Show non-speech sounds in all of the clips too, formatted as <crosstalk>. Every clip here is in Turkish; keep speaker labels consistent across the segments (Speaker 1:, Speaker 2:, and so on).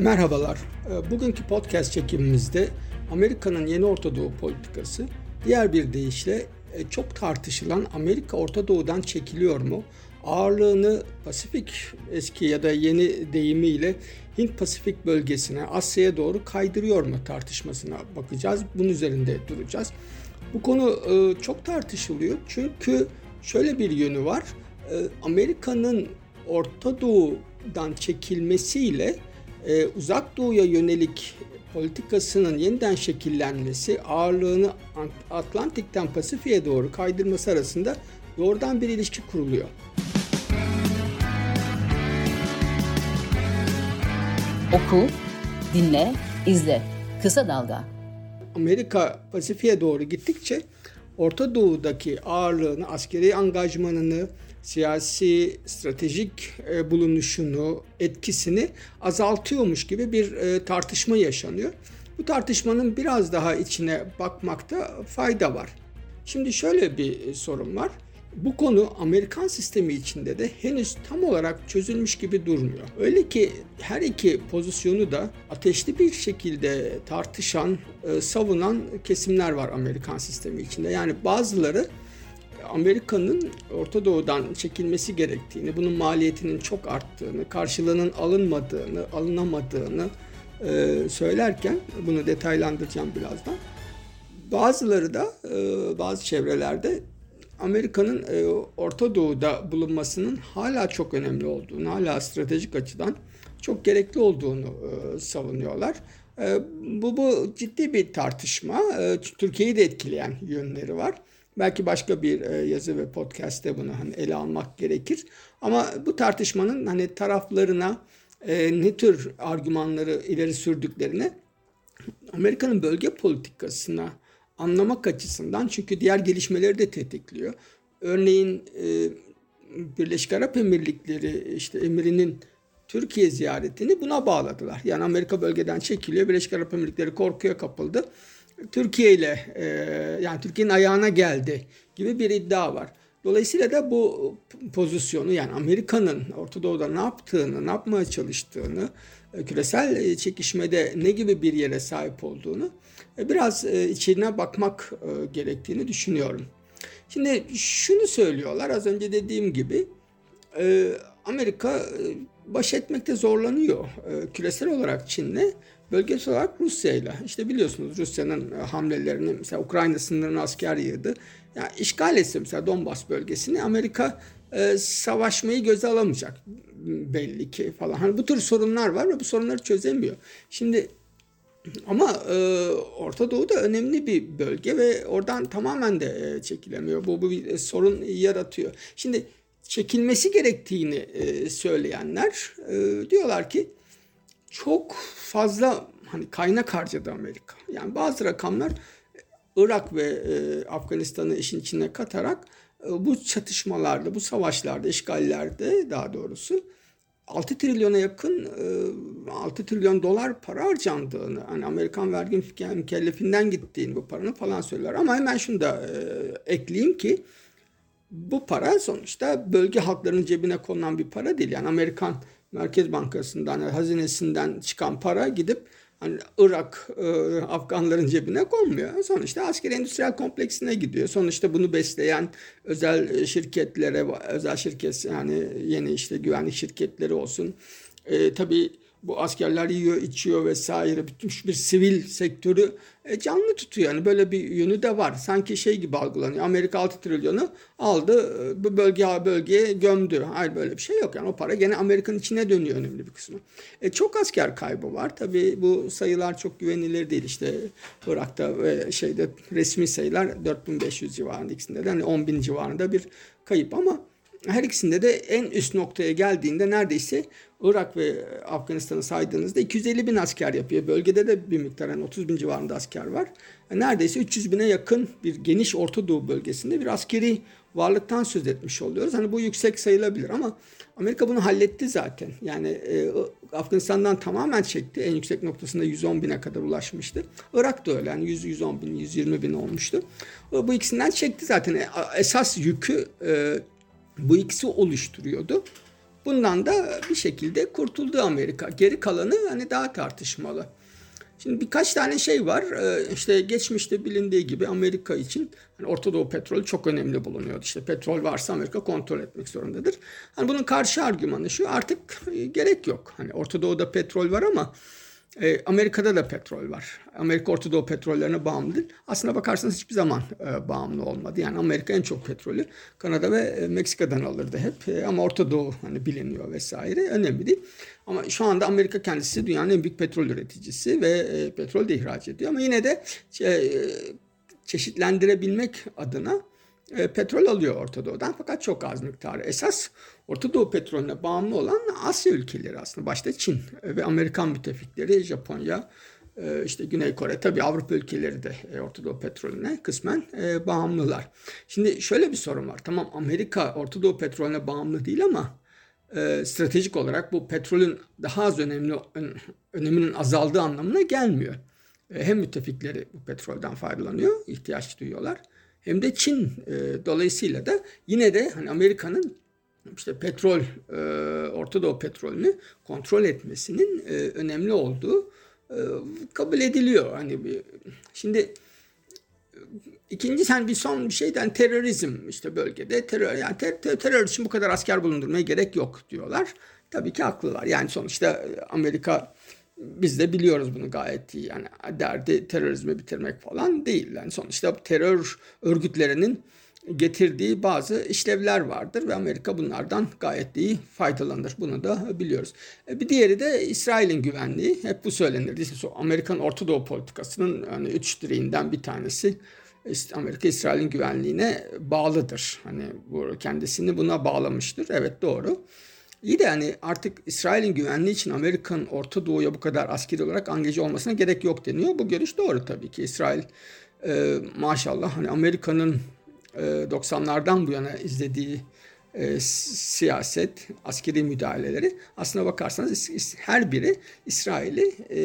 Speaker 1: Merhabalar. Ee, bugünkü podcast çekimimizde Amerika'nın yeni Orta Doğu politikası, diğer bir deyişle e, çok tartışılan Amerika Orta Doğu'dan çekiliyor mu? Ağırlığını Pasifik eski ya da yeni deyimiyle Hint-Pasifik bölgesine, Asya'ya doğru kaydırıyor mu tartışmasına bakacağız. Bunun üzerinde duracağız. Bu konu e, çok tartışılıyor çünkü şöyle bir yönü var. E, Amerika'nın Orta Doğu'dan çekilmesiyle e, uzak doğuya yönelik politikasının yeniden şekillenmesi, ağırlığını Atlantik'ten Pasifik'e doğru kaydırması arasında doğrudan bir ilişki kuruluyor.
Speaker 2: Oku, dinle, izle. Kısa Dalga.
Speaker 1: Amerika Pasifik'e doğru gittikçe Orta Doğu'daki ağırlığını, askeri angajmanını, siyasi stratejik e, bulunuşunu, etkisini azaltıyormuş gibi bir e, tartışma yaşanıyor. Bu tartışmanın biraz daha içine bakmakta fayda var. Şimdi şöyle bir sorun var. Bu konu Amerikan sistemi içinde de henüz tam olarak çözülmüş gibi durmuyor. Öyle ki her iki pozisyonu da ateşli bir şekilde tartışan, e, savunan kesimler var Amerikan sistemi içinde. Yani bazıları Amerika'nın Orta Doğu'dan çekilmesi gerektiğini, bunun maliyetinin çok arttığını, karşılığının alınmadığını, alınamadığını e, söylerken, bunu detaylandıracağım birazdan. Bazıları da e, bazı çevrelerde Amerika'nın e, Orta Doğu'da bulunmasının hala çok önemli olduğunu, hala stratejik açıdan çok gerekli olduğunu e, savunuyorlar. E, bu, bu ciddi bir tartışma. E, Türkiye'yi de etkileyen yönleri var. Belki başka bir e, yazı ve podcast'te bunu hani ele almak gerekir. Ama bu tartışmanın hani taraflarına e, ne tür argümanları ileri sürdüklerini Amerika'nın bölge politikasına anlamak açısından çünkü diğer gelişmeleri de tetikliyor. Örneğin e, Birleşik Arap Emirlikleri işte emirinin Türkiye ziyaretini buna bağladılar. Yani Amerika bölgeden çekiliyor. Birleşik Arap Emirlikleri korkuya kapıldı. Türkiye ile e, yani Türkiye'nin ayağına geldi gibi bir iddia var. Dolayısıyla da bu pozisyonu yani Amerika'nın Orta Doğu'da ne yaptığını, ne yapmaya çalıştığını, e, küresel e, çekişmede ne gibi bir yere sahip olduğunu biraz içine bakmak gerektiğini düşünüyorum. Şimdi şunu söylüyorlar az önce dediğim gibi Amerika baş etmekte zorlanıyor küresel olarak Çin'le Bölgesel olarak Rusya ile işte biliyorsunuz Rusya'nın e, hamlelerini mesela Ukrayna sınırına asker yığdı. Yani işgal etse mesela Donbas bölgesini Amerika e, savaşmayı göze alamayacak belli ki falan. Hani bu tür sorunlar var ve bu sorunları çözemiyor. Şimdi ama e, Orta Doğu da önemli bir bölge ve oradan tamamen de e, çekilemiyor. Bu, bu bir sorun yaratıyor. Şimdi çekilmesi gerektiğini e, söyleyenler e, diyorlar ki çok fazla hani kaynak harcadı Amerika. Yani bazı rakamlar Irak ve e, Afganistan'ı işin içine katarak e, bu çatışmalarda, bu savaşlarda, işgallerde daha doğrusu 6 trilyona yakın e, 6 trilyon dolar para harcandığını, hani Amerikan vergi mükellefinden gittiğini bu paranın falan söyler. Ama hemen şunu da e, ekleyeyim ki bu para sonuçta bölge halklarının cebine konulan bir para değil. Yani Amerikan Merkez Bankası'ndan, hazinesinden çıkan para gidip hani Irak, e, Afganların cebine konmuyor. Sonuçta askeri endüstriyel kompleksine gidiyor. Sonuçta bunu besleyen özel şirketlere, özel şirket yani yeni işte güvenlik şirketleri olsun. E, tabii bu askerler yiyor, içiyor vesaire bütün bir sivil sektörü e, canlı tutuyor. Yani böyle bir yönü de var. Sanki şey gibi algılanıyor. Amerika 6 trilyonu aldı e, bu bölge bölgeye gömdü. Hayır böyle bir şey yok. Yani o para gene Amerika'nın içine dönüyor önemli bir kısmı. E, çok asker kaybı var. Tabii bu sayılar çok güvenilir değil. İşte Irak'ta ve şeyde resmi sayılar 4500 civarında ikisinde de hani 10 bin civarında bir kayıp ama her ikisinde de en üst noktaya geldiğinde neredeyse Irak ve Afganistan'ı saydığınızda 250 bin asker yapıyor. Bölgede de bir miktar yani 30 bin civarında asker var. Yani neredeyse 300 bine yakın bir geniş Orta Doğu bölgesinde bir askeri varlıktan söz etmiş oluyoruz. Hani bu yüksek sayılabilir ama Amerika bunu halletti zaten. Yani e, Afganistan'dan tamamen çekti. En yüksek noktasında 110 bine kadar ulaşmıştı. Irak da öyle. Yani 100, 110 bin, 120 bin olmuştu. Bu ikisinden çekti zaten. E, esas yükü e, bu ikisi oluşturuyordu. Bundan da bir şekilde kurtuldu Amerika. Geri kalanı hani daha tartışmalı. Şimdi birkaç tane şey var. Ee, işte geçmişte bilindiği gibi Amerika için hani Orta Doğu petrolü çok önemli bulunuyordu. İşte petrol varsa Amerika kontrol etmek zorundadır. Hani bunun karşı argümanı şu artık e, gerek yok. Hani Orta Doğu'da petrol var ama e, Amerika'da da petrol var. Amerika Orta Doğu petrollerine bağımlı değil. Aslına bakarsanız hiçbir zaman e, bağımlı olmadı. Yani Amerika en çok petrolü Kanada ve e, Meksika'dan alırdı hep. E, ama Orta Doğu hani biliniyor vesaire. Önemli değil. Ama şu anda Amerika kendisi dünyanın en büyük petrol üreticisi ve e, petrol de ihraç ediyor. Ama yine de e, çeşitlendirebilmek adına e, petrol alıyor Orta Doğu'dan fakat çok az miktarı. Esas Orta Doğu petrolüne bağımlı olan Asya ülkeleri aslında. Başta Çin ve Amerikan müttefikleri, Japonya, e, işte Güney Kore tabii Avrupa ülkeleri de e, Orta Doğu petrolüne kısmen e, bağımlılar. Şimdi şöyle bir sorun var. Tamam Amerika Orta Doğu petrolüne bağımlı değil ama stratejik olarak bu petrolün daha az önemli öneminin azaldığı anlamına gelmiyor. Hem müttefikleri bu petrolden faydalanıyor, ihtiyaç duyuyorlar hem de Çin e, dolayısıyla da yine de hani Amerika'nın işte petrol e, Orta Doğu petrolünü kontrol etmesinin e, önemli olduğu e, kabul ediliyor. Hani bir, şimdi ikinci sen bir son bir şeyden terörizm işte bölgede terör yani ter, ter, terör için bu kadar asker bulundurmaya gerek yok diyorlar. Tabii ki haklılar. Yani sonuçta Amerika biz de biliyoruz bunu gayet iyi. Yani derdi terörizmi bitirmek falan değil. Yani sonuçta terör örgütlerinin getirdiği bazı işlevler vardır ve Amerika bunlardan gayet iyi faydalanır. Bunu da biliyoruz. E, bir diğeri de İsrail'in güvenliği. Hep bu söylenirdi. Amerikan Orta Doğu politikasının yani üç direğinden bir tanesi işte Amerika İsrail'in güvenliğine bağlıdır. Hani bu kendisini buna bağlamıştır. Evet doğru. İyi de yani artık İsrail'in güvenliği için Amerika'nın Orta Doğu'ya bu kadar askeri olarak angaje olmasına gerek yok deniyor. Bu görüş doğru tabii ki. İsrail e, maşallah hani Amerika'nın e, 90'lardan bu yana izlediği e, siyaset, askeri müdahaleleri aslına bakarsanız her biri İsrail'i e,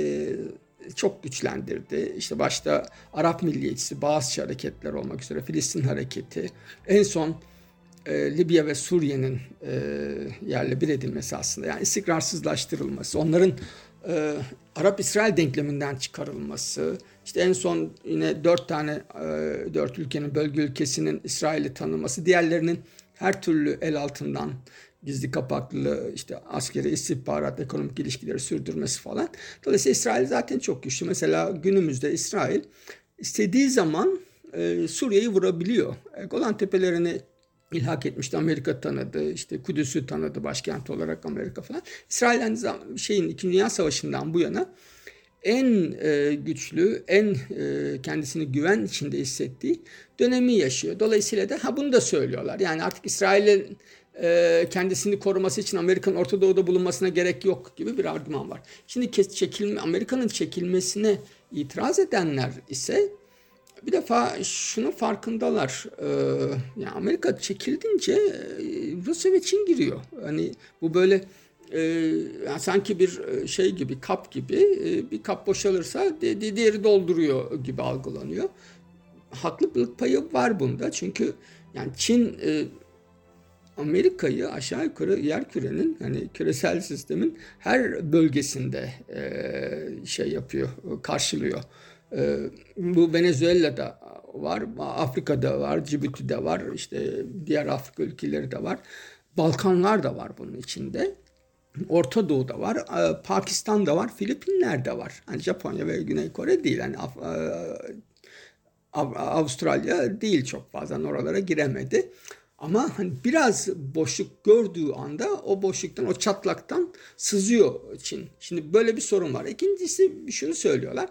Speaker 1: çok güçlendirdi. İşte başta Arap milliyetçisi, bazı hareketler olmak üzere Filistin hareketi, en son e, Libya ve Suriye'nin e, yerle bir edilmesi aslında yani istikrarsızlaştırılması, onların e, Arap-İsrail denkleminden çıkarılması, işte en son yine dört tane e, dört ülkenin bölge ülkesinin İsrail'i tanıması, diğerlerinin her türlü el altından gizli kapaklı işte askeri istihbarat, ekonomik ilişkileri sürdürmesi falan. Dolayısıyla İsrail zaten çok güçlü. Mesela günümüzde İsrail istediği zaman e, Suriye'yi vurabiliyor. E, Golan Tepelerini ilhak etmişti. Amerika tanıdı. işte Kudüs'ü tanıdı başkent olarak Amerika falan. İsrail şeyin 2. Dünya Savaşı'ndan bu yana en e, güçlü, en e, kendisini güven içinde hissettiği dönemi yaşıyor. Dolayısıyla da ha bunu da söylüyorlar. Yani artık İsrail'in e, kendisini koruması için Amerika'nın Orta Doğu'da bulunmasına gerek yok gibi bir argüman var. Şimdi çekilme, Amerika'nın çekilmesine itiraz edenler ise bir defa şunun farkındalar. Ee, yani Amerika çekildince e, Rusya ve Çin giriyor. Hani bu böyle e, yani sanki bir e, şey gibi kap gibi e, bir kap boşalırsa di, diğeri dolduruyor gibi algılanıyor. Haklılık payı var bunda. Çünkü yani Çin e, Amerika'yı aşağı yukarı yer kürenin hani küresel sistemin her bölgesinde e, şey yapıyor, karşılıyor. Ee, bu Venezuela'da var, Afrika'da var, Cibuti'de var, işte diğer Afrika ülkeleri de var. Balkanlar da var bunun içinde. Orta Doğu'da var, e, Pakistan'da var, Filipinler'de var. Hani Japonya ve Güney Kore değil. Yani Avustralya değil çok fazla oralara giremedi. Ama hani biraz boşluk gördüğü anda o boşluktan, o çatlaktan sızıyor Çin. Şimdi böyle bir sorun var. İkincisi şunu söylüyorlar.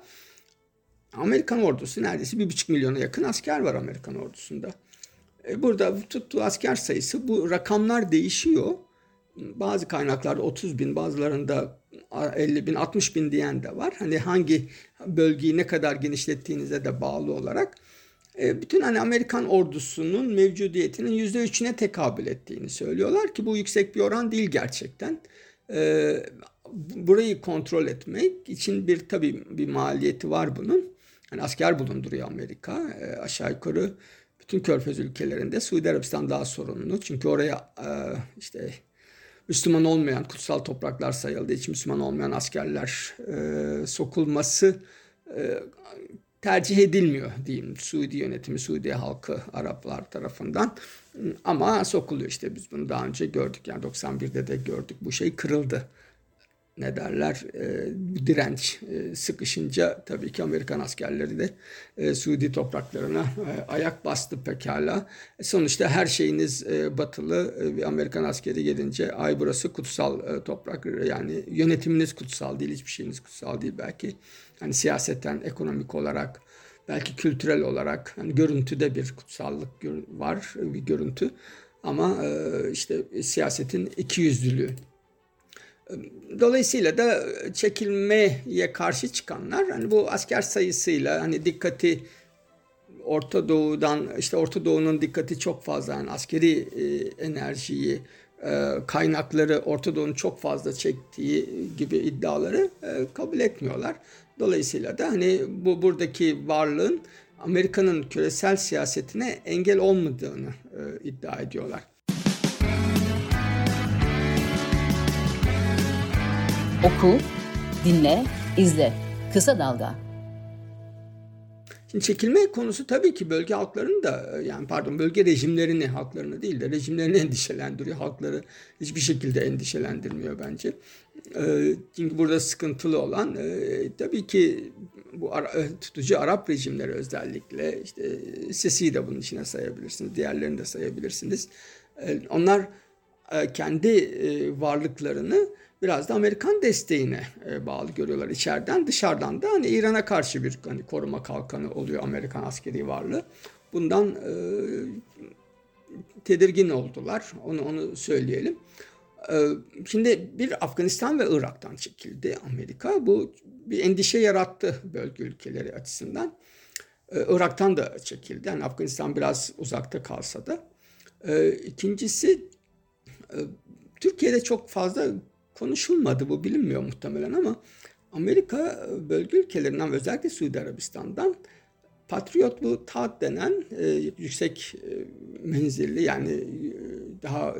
Speaker 1: Amerikan ordusu neredeyse bir buçuk milyona yakın asker var Amerikan ordusunda. E, burada tuttuğu asker sayısı bu rakamlar değişiyor. Bazı kaynaklarda 30 bin bazılarında 50 bin 60 bin diyen de var. Hani hangi bölgeyi ne kadar genişlettiğinize de bağlı olarak. E, bütün hani Amerikan ordusunun mevcudiyetinin %3'üne tekabül ettiğini söylüyorlar ki bu yüksek bir oran değil gerçekten. E, burayı kontrol etmek için bir tabii bir maliyeti var bunun yani asker bulunduruyor Amerika. E, aşağı yukarı bütün körfez ülkelerinde Suudi Arabistan daha sorunlu. Çünkü oraya e, işte Müslüman olmayan kutsal topraklar sayıldığı için Müslüman olmayan askerler e, sokulması e, tercih edilmiyor diyeyim Suudi yönetimi, Suudi halkı Araplar tarafından. Ama sokuluyor işte biz bunu daha önce gördük yani 91'de de gördük bu şey kırıldı ne derler e, direnç e, sıkışınca tabii ki Amerikan askerleri de e, Suudi topraklarına e, ayak bastı pekala. E, sonuçta her şeyiniz e, batılı e, Amerikan askeri gelince ay burası kutsal e, toprak yani yönetiminiz kutsal değil hiçbir şeyiniz kutsal değil belki. Hani siyasetten ekonomik olarak belki kültürel olarak hani görüntüde bir kutsallık var bir görüntü ama e, işte siyasetin iki yüzlülüğü Dolayısıyla da çekilmeye karşı çıkanlar hani bu asker sayısıyla hani dikkati Orta Doğu'dan işte Orta Doğu'nun dikkati çok fazla yani askeri e, enerjiyi e, kaynakları Orta Doğu'nun çok fazla çektiği gibi iddiaları e, kabul etmiyorlar. Dolayısıyla da hani bu buradaki varlığın Amerika'nın küresel siyasetine engel olmadığını e, iddia ediyorlar.
Speaker 2: Oku, dinle, izle. Kısa Dalga.
Speaker 1: Şimdi çekilme konusu tabii ki bölge halklarını da yani pardon bölge rejimlerini halklarını değil de rejimlerini <laughs> endişelendiriyor. Halkları hiçbir şekilde endişelendirmiyor bence. Ee, çünkü burada sıkıntılı olan e, tabii ki bu e, tutucu Arap rejimleri özellikle işte Sisi'yi de bunun içine sayabilirsiniz. Diğerlerini de sayabilirsiniz. Ee, onlar e, kendi varlıklarını biraz da Amerikan desteğine e, bağlı görüyorlar içeriden. Dışarıdan da hani İran'a karşı bir hani koruma kalkanı oluyor Amerikan askeri varlığı. Bundan e, tedirgin oldular. Onu onu söyleyelim. E, şimdi bir Afganistan ve Irak'tan çekildi Amerika. Bu bir endişe yarattı bölge ülkeleri açısından. E, Irak'tan da çekildi. Yani Afganistan biraz uzakta kalsa da. E, ikincisi e, Türkiye'de çok fazla konuşulmadı bu bilinmiyor muhtemelen ama Amerika bölge ülkelerinden özellikle Suudi Arabistan'dan Patriot bu TAD denen e, yüksek e, menzilli yani e, daha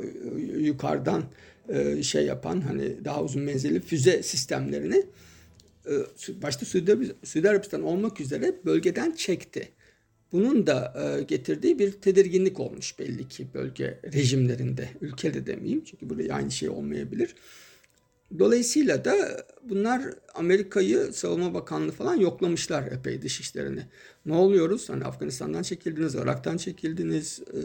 Speaker 1: yukarıdan e, şey yapan hani daha uzun menzilli füze sistemlerini e, başta Suudi, Suudi Arabistan olmak üzere bölgeden çekti. Bunun da e, getirdiği bir tedirginlik olmuş belli ki bölge rejimlerinde, ülkede demeyeyim çünkü burada aynı şey olmayabilir. Dolayısıyla da bunlar Amerika'yı Savunma Bakanlığı falan yoklamışlar epey dışişlerini. Ne oluyoruz? Hani Afganistan'dan çekildiniz, Irak'tan çekildiniz. E,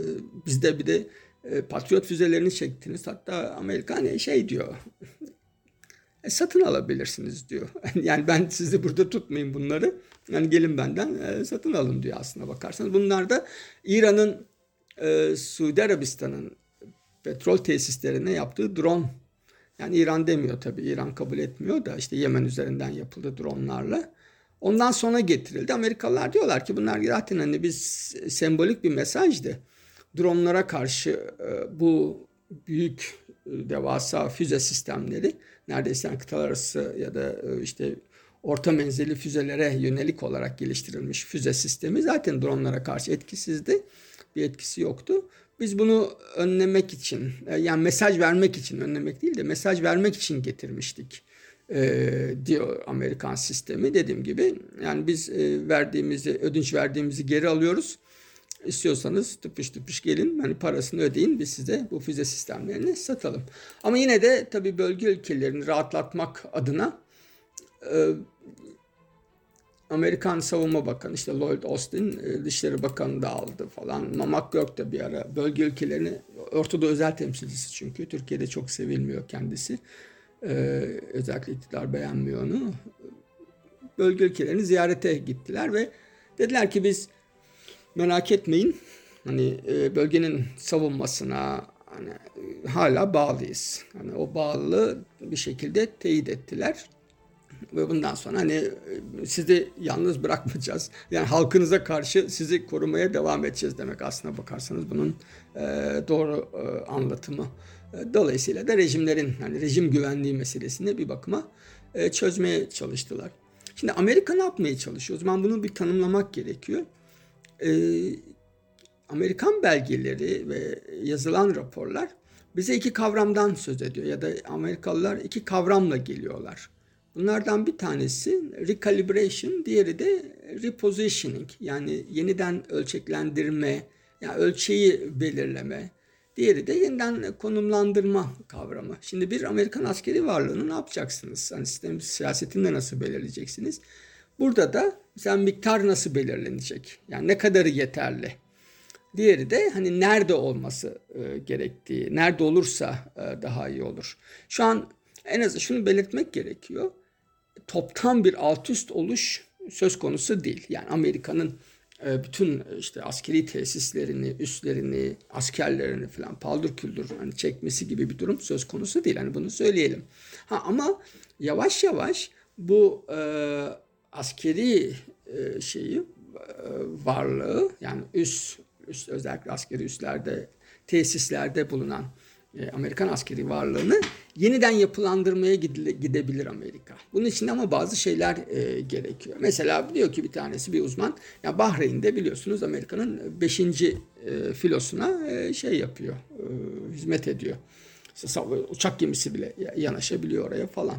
Speaker 1: bizde bir de e, Patriot füzelerini çektiniz. Hatta Amerika hani şey diyor. E, satın alabilirsiniz diyor. <laughs> yani ben sizi burada tutmayayım bunları. Yani gelin benden e, satın alın diyor aslında bakarsanız. Bunlar da İran'ın e, Suudi Arabistan'ın petrol tesislerine yaptığı drone yani İran demiyor tabii. İran kabul etmiyor da işte Yemen üzerinden yapıldı dronlarla. Ondan sonra getirildi. Amerikalılar diyorlar ki bunlar zaten hani biz sembolik bir mesajdı. Dronlara karşı e, bu büyük e, devasa füze sistemleri neredeyse yani kıtalar arası ya da e, işte orta menzilli füzelere yönelik olarak geliştirilmiş füze sistemi zaten dronlara karşı etkisizdi. Bir etkisi yoktu. Biz bunu önlemek için e, yani mesaj vermek için önlemek değil de mesaj vermek için getirmiştik e, diyor Amerikan sistemi. Dediğim gibi yani biz e, verdiğimizi ödünç verdiğimizi geri alıyoruz. İstiyorsanız tıpış tıpış gelin hani parasını ödeyin biz size bu füze sistemlerini satalım. Ama yine de tabii bölge ülkelerini rahatlatmak adına e, Amerikan Savunma Bakanı işte Lloyd Austin e, Dışişleri Bakanı da aldı falan. Mamak Gök de bir ara bölge ülkelerini ortada özel temsilcisi çünkü Türkiye'de çok sevilmiyor kendisi. Ee, özellikle iktidar beğenmiyor onu. Bölge ülkelerini ziyarete gittiler ve dediler ki biz merak etmeyin hani e, bölgenin savunmasına hani hala bağlıyız. Hani o bağlılığı bir şekilde teyit ettiler ve bundan sonra hani e, sizi yalnız bırakmayacağız. Yani halkınıza karşı sizi korumaya devam edeceğiz demek aslına bakarsanız bunun e, doğru e, anlatımı. E, dolayısıyla da rejimlerin yani rejim güvenliği meselesini bir bakıma e, çözmeye çalıştılar. Şimdi Amerika ne yapmaya çalışıyor? O zaman bunu bir tanımlamak gerekiyor. E, Amerikan belgeleri ve yazılan raporlar bize iki kavramdan söz ediyor ya da Amerikalılar iki kavramla geliyorlar. Bunlardan bir tanesi recalibration, diğeri de repositioning yani yeniden ölçeklendirme, yani ölçeği belirleme. Diğeri de yeniden konumlandırma kavramı. Şimdi bir Amerikan askeri varlığını ne yapacaksınız? Hani sistem siyasetinde nasıl belirleyeceksiniz? Burada da mesela miktar nasıl belirlenecek? Yani ne kadarı yeterli? Diğeri de hani nerede olması e, gerektiği, nerede olursa e, daha iyi olur. Şu an en az şunu belirtmek gerekiyor. Toptan bir alt üst oluş söz konusu değil. Yani Amerika'nın e, bütün işte askeri tesislerini, üslerini, askerlerini falan paldır küldür hani çekmesi gibi bir durum söz konusu değil. Hani bunu söyleyelim. Ha ama yavaş yavaş bu e, askeri e, şeyi e, varlığı yani üst, üst özellikle askeri üslerde tesislerde bulunan e, Amerikan askeri varlığını yeniden yapılandırmaya gidebilir Amerika. Bunun için ama bazı şeyler e, gerekiyor. Mesela diyor ki bir tanesi bir uzman ya Bahreyn'de biliyorsunuz Amerika'nın 5. E, filosuna e, şey yapıyor, e, hizmet ediyor. Uçak gemisi bile yanaşabiliyor oraya falan.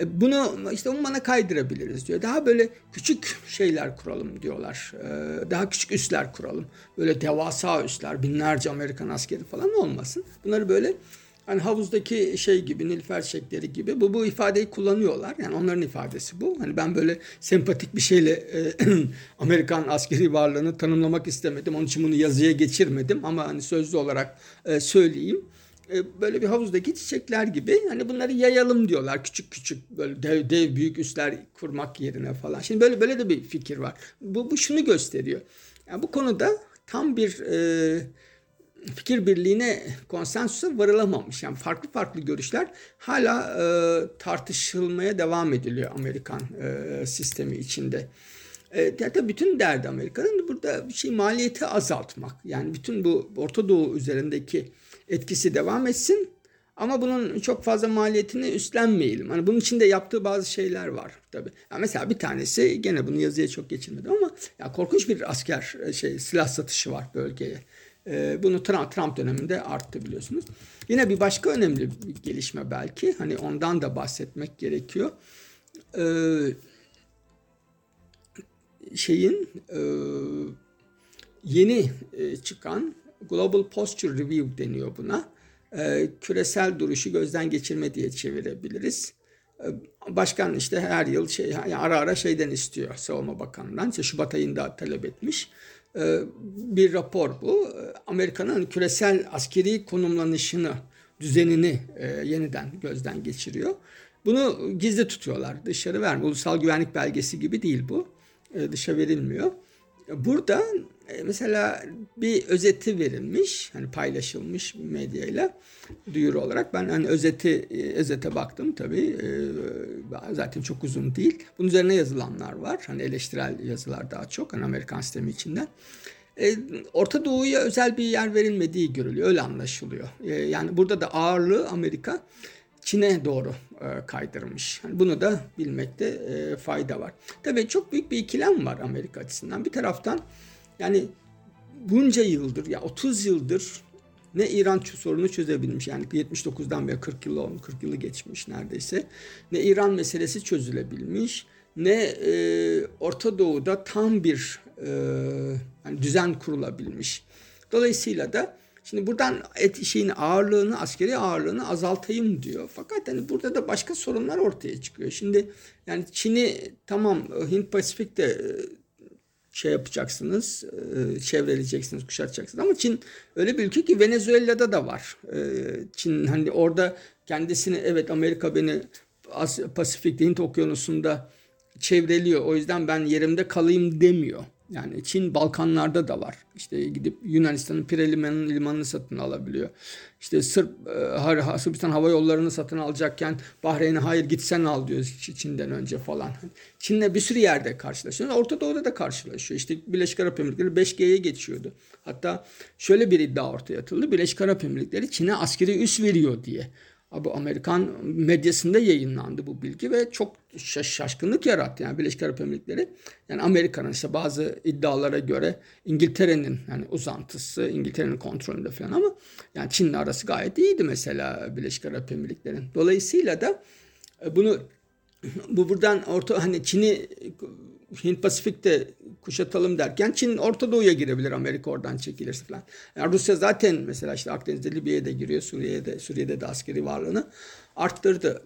Speaker 1: E, bunu işte Umman'a kaydırabiliriz diyor. Daha böyle küçük şeyler kuralım diyorlar. E, daha küçük üsler kuralım. Böyle devasa üsler, binlerce Amerikan askeri falan olmasın. Bunları böyle hani havuzdaki şey gibi, Nilüfer çiçekleri gibi bu, bu ifadeyi kullanıyorlar. Yani onların ifadesi bu. Hani ben böyle sempatik bir şeyle e, <clears throat> Amerikan askeri varlığını tanımlamak istemedim. Onun için bunu yazıya geçirmedim ama hani sözlü olarak e, söyleyeyim. E, böyle bir havuzdaki çiçekler gibi hani bunları yayalım diyorlar küçük küçük böyle dev dev büyük üsler kurmak yerine falan. Şimdi böyle böyle de bir fikir var. Bu, bu şunu gösteriyor. Yani bu konuda tam bir e, fikir birliğine konsensusa varılamamış. Yani farklı farklı görüşler hala e, tartışılmaya devam ediliyor Amerikan e, sistemi içinde. E, tabii bütün derdi Amerika'nın burada bir şey maliyeti azaltmak. Yani bütün bu Orta Doğu üzerindeki etkisi devam etsin. Ama bunun çok fazla maliyetini üstlenmeyelim. Hani bunun içinde yaptığı bazı şeyler var tabii. Ya mesela bir tanesi gene bunu yazıya çok geçirmedim ama ya korkunç bir asker e, şey silah satışı var bölgeye. Ee, bunu Trump, Trump döneminde arttı biliyorsunuz. Yine bir başka önemli bir gelişme belki. Hani ondan da bahsetmek gerekiyor. Ee, şeyin e, yeni e, çıkan Global Posture Review deniyor buna. E, küresel duruşu gözden geçirme diye çevirebiliriz. E, başkan işte her yıl şey yani ara ara şeyden istiyor Savunma Bakanı'ndan. İşte Şubat ayında talep etmiş. E, bir rapor bu. Amerika'nın küresel askeri konumlanışını, düzenini e, yeniden gözden geçiriyor. Bunu gizli tutuyorlar. Dışarı vermiyor. Ulusal güvenlik belgesi gibi değil bu. E, dışa verilmiyor. Burada e, mesela bir özeti verilmiş, hani paylaşılmış medyayla duyuru olarak. Ben hani özeti e, özete baktım tabii. E, zaten çok uzun değil. Bunun üzerine yazılanlar var. Hani eleştirel yazılar daha çok hani Amerikan sistemi içinden. Orta Doğu'ya özel bir yer verilmediği görülüyor. Öyle anlaşılıyor. Yani burada da ağırlığı Amerika Çin'e doğru kaydırmış. Yani bunu da bilmekte fayda var. Tabii çok büyük bir ikilem var Amerika açısından. Bir taraftan yani bunca yıldır ya 30 yıldır ne İran sorunu çözebilmiş yani 79'dan beri 40 yıl olmuş 40 yılı geçmiş neredeyse ne İran meselesi çözülebilmiş ne e, Orta Doğu'da tam bir e, yani düzen kurulabilmiş. Dolayısıyla da şimdi buradan et şeyin ağırlığını askeri ağırlığını azaltayım diyor. Fakat hani burada da başka sorunlar ortaya çıkıyor. Şimdi yani Çin'i tamam Hint Pasifik'te şey yapacaksınız, e, çevreleyeceksiniz, kuşatacaksınız. Ama Çin öyle bir ülke ki Venezuela'da da var. E, Çin hani orada kendisini evet Amerika beni Pasifik Hint Okyanusu'nda çevreliyor. O yüzden ben yerimde kalayım demiyor. Yani Çin Balkanlarda da var. İşte gidip Yunanistan'ın Pire Limanı'nın limanını satın alabiliyor. İşte Sırp, e, Sırbistan hava yollarını satın alacakken Bahreyn'e hayır gitsen al diyor Çin'den önce falan. Çin'le bir sürü yerde karşılaşıyor. Orta Doğu'da da karşılaşıyor. İşte Birleşik Arap Emirlikleri 5G'ye geçiyordu. Hatta şöyle bir iddia ortaya atıldı. Birleşik Arap Emirlikleri Çin'e askeri üs veriyor diye. Bu Amerikan medyasında yayınlandı bu bilgi ve çok şaşkınlık yarattı yani Birleşik Arap Emirlikleri. Yani Amerika'nın işte bazı iddialara göre İngiltere'nin yani uzantısı, İngiltere'nin kontrolünde falan ama yani Çin'le arası gayet iyiydi mesela Birleşik Arap Emirlikleri'nin. Dolayısıyla da e, bunu bu buradan orta hani Çin'i Hint Pasifik'te kuşatalım derken Çin Orta Doğu'ya girebilir Amerika oradan çekilirse falan. Yani Rusya zaten mesela işte Akdeniz'de Libya'ya da giriyor. Suriye'de Suriye'de de askeri varlığını arttırdı.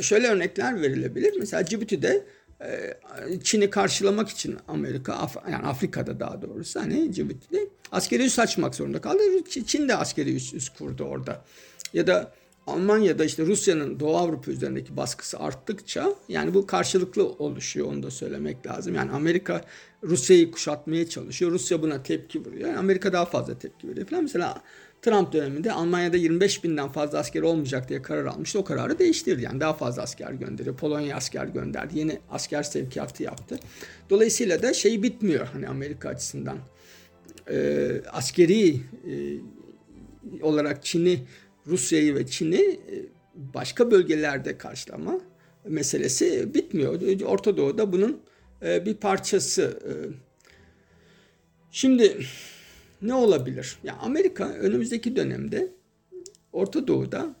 Speaker 1: Şöyle örnekler verilebilir. Mesela Cibuti'de e, Çin'i karşılamak için Amerika yani Afrika'da daha doğrusu hani Cibuti'de askeri üs açmak zorunda kaldı. Çin de askeri üs, üs kurdu orada. Ya da Almanya'da işte Rusya'nın Doğu Avrupa üzerindeki baskısı arttıkça yani bu karşılıklı oluşuyor onu da söylemek lazım. Yani Amerika Rusya'yı kuşatmaya çalışıyor. Rusya buna tepki vuruyor. Yani Amerika daha fazla tepki veriyor falan. Mesela Trump döneminde Almanya'da 25 binden fazla asker olmayacak diye karar almıştı. O kararı değiştirdi. Yani daha fazla asker gönderiyor. Polonya asker gönderdi. Yeni asker sevkiyatı yaptı. Dolayısıyla da şey bitmiyor hani Amerika açısından. Ee, askeri e, olarak Çin'i Rusya'yı ve Çin'i e, başka bölgelerde karşılama meselesi bitmiyor. Orta Doğu'da bunun e, bir parçası. E. Şimdi ne olabilir? Ya Amerika önümüzdeki dönemde Orta Doğu'da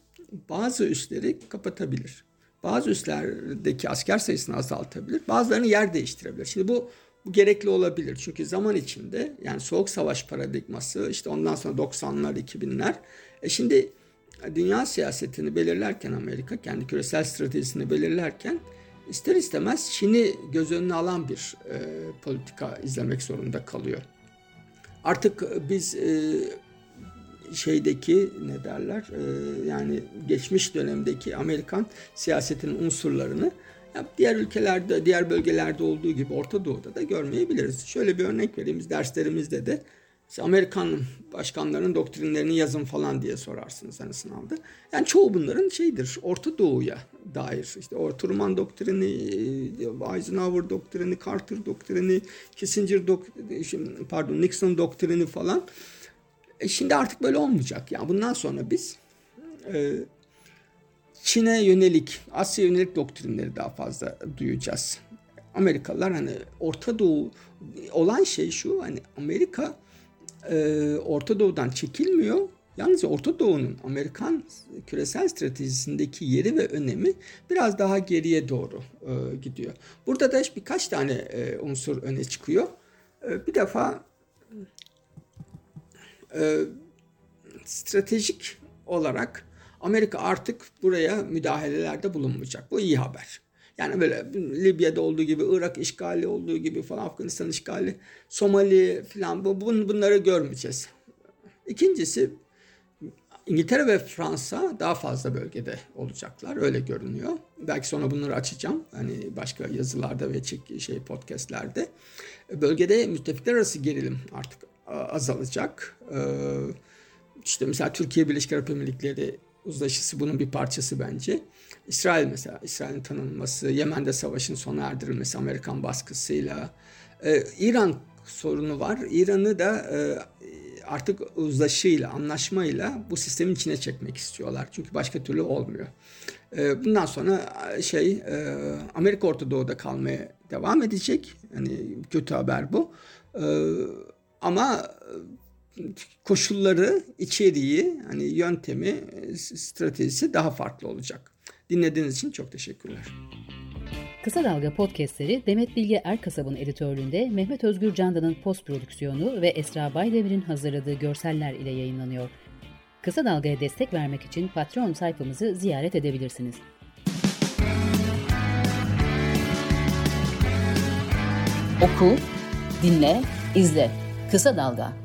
Speaker 1: bazı üsleri kapatabilir. Bazı üslerdeki asker sayısını azaltabilir. Bazılarını yer değiştirebilir. Şimdi bu bu gerekli olabilir. Çünkü zaman içinde yani soğuk savaş paradigması işte ondan sonra 90'lar 2000'ler. E şimdi dünya siyasetini belirlerken Amerika kendi küresel stratejisini belirlerken ister istemez Çin'i göz önüne alan bir e, politika izlemek zorunda kalıyor. Artık biz e, şeydeki ne derler e, yani geçmiş dönemdeki Amerikan siyasetinin unsurlarını diğer ülkelerde, diğer bölgelerde olduğu gibi Orta Doğu'da da görmeyebiliriz. Şöyle bir örnek vereyim. Derslerimizde de Amerikan başkanlarının doktrinlerini yazın falan diye sorarsınız hani sınavda. Yani çoğu bunların şeydir Orta Doğu'ya dair. İşte o Truman doktrini, Eisenhower doktrini, Carter doktrini, Kissinger doktrini, pardon Nixon doktrini falan. E şimdi artık böyle olmayacak. Yani bundan sonra biz e, Çin'e yönelik, Asya yönelik doktrinleri daha fazla duyacağız. Amerikalılar hani Orta Doğu olan şey şu hani Amerika e, Orta Doğu'dan çekilmiyor. Yalnız Orta Doğu'nun Amerikan küresel stratejisindeki yeri ve önemi biraz daha geriye doğru e, gidiyor. Burada da birkaç tane e, unsur öne çıkıyor. E, bir defa e, stratejik olarak Amerika artık buraya müdahalelerde bulunmayacak. Bu iyi haber. Yani böyle Libya'da olduğu gibi, Irak işgali olduğu gibi falan, Afganistan işgali, Somali falan bu, bunları görmeyeceğiz. İkincisi İngiltere ve Fransa daha fazla bölgede olacaklar. Öyle görünüyor. Belki sonra bunları açacağım. Hani başka yazılarda ve şey podcastlerde. Bölgede müttefikler arası gerilim artık azalacak. Ee, işte mesela Türkiye Birleşik Arap Emirlikleri uzlaşısı bunun bir parçası bence. İsrail mesela, İsrail'in tanınması, Yemen'de savaşın sona erdirilmesi Amerikan baskısıyla. Ee, İran sorunu var. İran'ı da e, artık uzlaşıyla, anlaşmayla bu sistemin içine çekmek istiyorlar. Çünkü başka türlü olmuyor. E, bundan sonra şey e, Amerika Orta Doğu'da kalmaya devam edecek. Hani kötü haber bu. E, ama koşulları, içeriği, hani yöntemi, stratejisi daha farklı olacak. Dinlediğiniz için çok teşekkürler.
Speaker 2: Kısa Dalga podcastleri Demet Bilge Erkasab'ın editörlüğünde Mehmet Özgür Candan'ın post prodüksiyonu ve Esra Baydemir'in hazırladığı görseller ile yayınlanıyor. Kısa Dalga'ya destek vermek için Patreon sayfamızı ziyaret edebilirsiniz. Oku, dinle, izle. Kısa Dalga